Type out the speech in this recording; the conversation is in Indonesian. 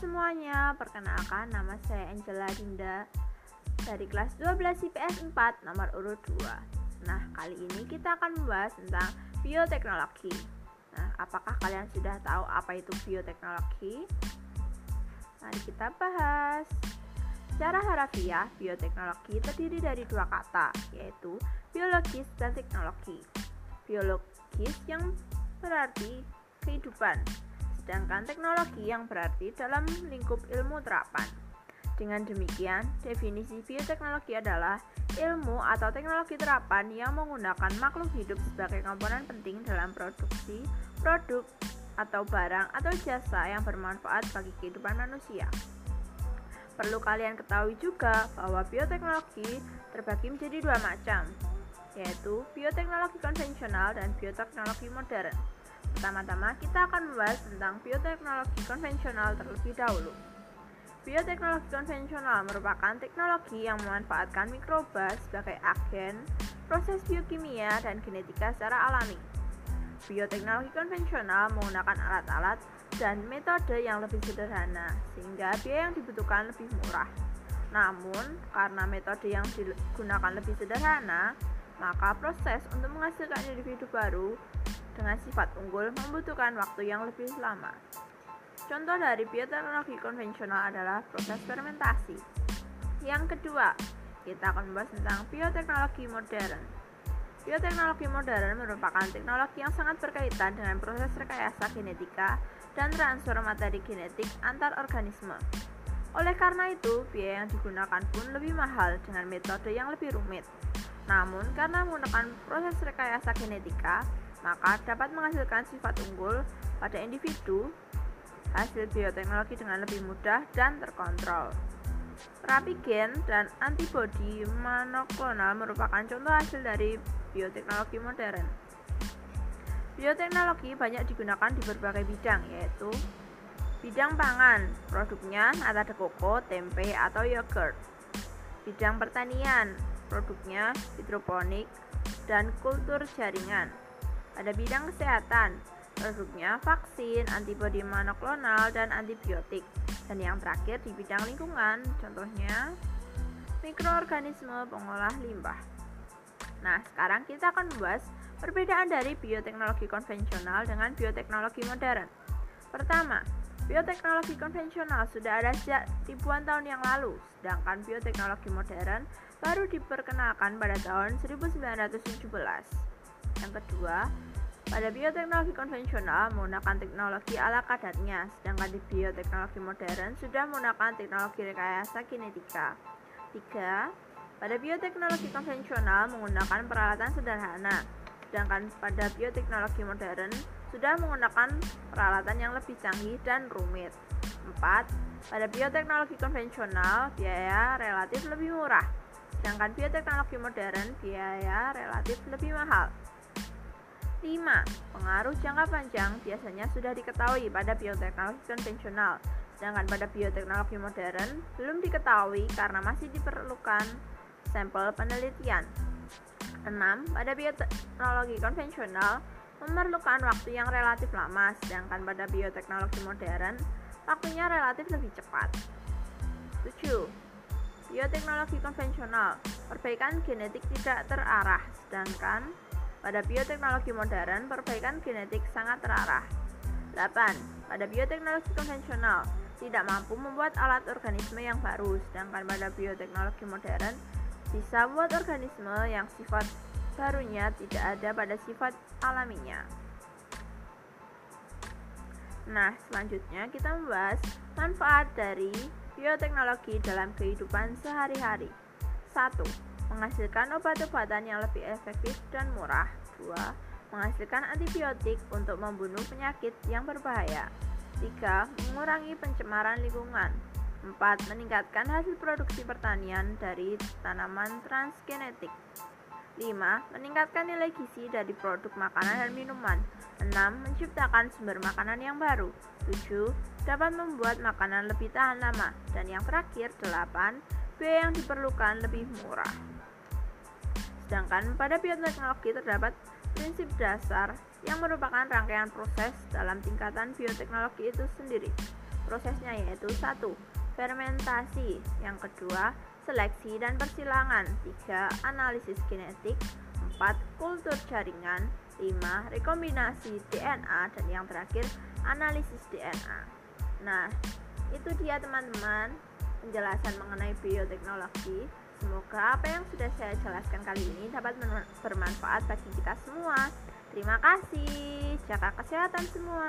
semuanya, perkenalkan nama saya Angela Dinda dari kelas 12 IPS 4 nomor urut 2 Nah, kali ini kita akan membahas tentang bioteknologi. Nah, apakah kalian sudah tahu apa itu bioteknologi? Mari kita bahas. Secara harafiah, bioteknologi terdiri dari dua kata, yaitu biologis dan teknologi. Biologis yang berarti kehidupan sedangkan teknologi yang berarti dalam lingkup ilmu terapan. Dengan demikian, definisi bioteknologi adalah ilmu atau teknologi terapan yang menggunakan makhluk hidup sebagai komponen penting dalam produksi produk atau barang atau jasa yang bermanfaat bagi kehidupan manusia. Perlu kalian ketahui juga bahwa bioteknologi terbagi menjadi dua macam, yaitu bioteknologi konvensional dan bioteknologi modern. Pertama-tama, kita akan membahas tentang bioteknologi konvensional terlebih dahulu. Bioteknologi konvensional merupakan teknologi yang memanfaatkan mikroba sebagai agen proses biokimia dan genetika secara alami. Bioteknologi konvensional menggunakan alat-alat dan metode yang lebih sederhana, sehingga biaya yang dibutuhkan lebih murah. Namun, karena metode yang digunakan lebih sederhana, maka proses untuk menghasilkan individu baru dengan sifat unggul membutuhkan waktu yang lebih lama. Contoh dari bioteknologi konvensional adalah proses fermentasi. Yang kedua, kita akan membahas tentang bioteknologi modern. Bioteknologi modern merupakan teknologi yang sangat berkaitan dengan proses rekayasa genetika dan transfer materi genetik antar organisme. Oleh karena itu, biaya yang digunakan pun lebih mahal dengan metode yang lebih rumit. Namun, karena menggunakan proses rekayasa genetika, maka dapat menghasilkan sifat unggul pada individu hasil bioteknologi dengan lebih mudah dan terkontrol. Terapi gen dan antibodi monoklonal merupakan contoh hasil dari bioteknologi modern. Bioteknologi banyak digunakan di berbagai bidang, yaitu bidang pangan, produknya nata de tempe, atau yogurt. Bidang pertanian, produknya hidroponik dan kultur jaringan. Pada bidang kesehatan, produknya vaksin, antibodi monoklonal, dan antibiotik. Dan yang terakhir di bidang lingkungan, contohnya mikroorganisme pengolah limbah. Nah, sekarang kita akan membahas perbedaan dari bioteknologi konvensional dengan bioteknologi modern. Pertama, bioteknologi konvensional sudah ada sejak ribuan tahun yang lalu, sedangkan bioteknologi modern baru diperkenalkan pada tahun 1917. Yang kedua, pada bioteknologi konvensional menggunakan teknologi ala kadarnya, sedangkan di bioteknologi modern sudah menggunakan teknologi rekayasa kinetika. Tiga, pada bioteknologi konvensional menggunakan peralatan sederhana, sedangkan pada bioteknologi modern sudah menggunakan peralatan yang lebih canggih dan rumit. Empat, pada bioteknologi konvensional biaya relatif lebih murah, sedangkan bioteknologi modern biaya relatif lebih mahal. 5. Pengaruh jangka panjang biasanya sudah diketahui pada bioteknologi konvensional, sedangkan pada bioteknologi modern belum diketahui karena masih diperlukan sampel penelitian. 6. Pada bioteknologi konvensional memerlukan waktu yang relatif lama, sedangkan pada bioteknologi modern waktunya relatif lebih cepat. 7. Bioteknologi konvensional, perbaikan genetik tidak terarah, sedangkan pada bioteknologi modern, perbaikan genetik sangat terarah. 8. Pada bioteknologi konvensional, tidak mampu membuat alat organisme yang baru, sedangkan pada bioteknologi modern bisa membuat organisme yang sifat barunya tidak ada pada sifat alaminya. Nah, selanjutnya kita membahas manfaat dari bioteknologi dalam kehidupan sehari-hari. 1 menghasilkan obat-obatan yang lebih efektif dan murah. 2. Menghasilkan antibiotik untuk membunuh penyakit yang berbahaya. 3. Mengurangi pencemaran lingkungan. 4. Meningkatkan hasil produksi pertanian dari tanaman transgenetik. 5. Meningkatkan nilai gizi dari produk makanan dan minuman. 6. Menciptakan sumber makanan yang baru. 7. Dapat membuat makanan lebih tahan lama. Dan yang terakhir, 8. Biaya yang diperlukan lebih murah. Sedangkan pada bioteknologi terdapat prinsip dasar yang merupakan rangkaian proses dalam tingkatan bioteknologi itu sendiri. prosesnya yaitu satu fermentasi, yang kedua seleksi dan persilangan, tiga analisis genetik, empat kultur jaringan, lima rekombinasi DNA dan yang terakhir analisis DNA. Nah, itu dia teman-teman penjelasan mengenai bioteknologi. Semoga apa yang sudah saya jelaskan kali ini dapat bermanfaat bagi kita semua. Terima kasih. Jaga kesehatan semua.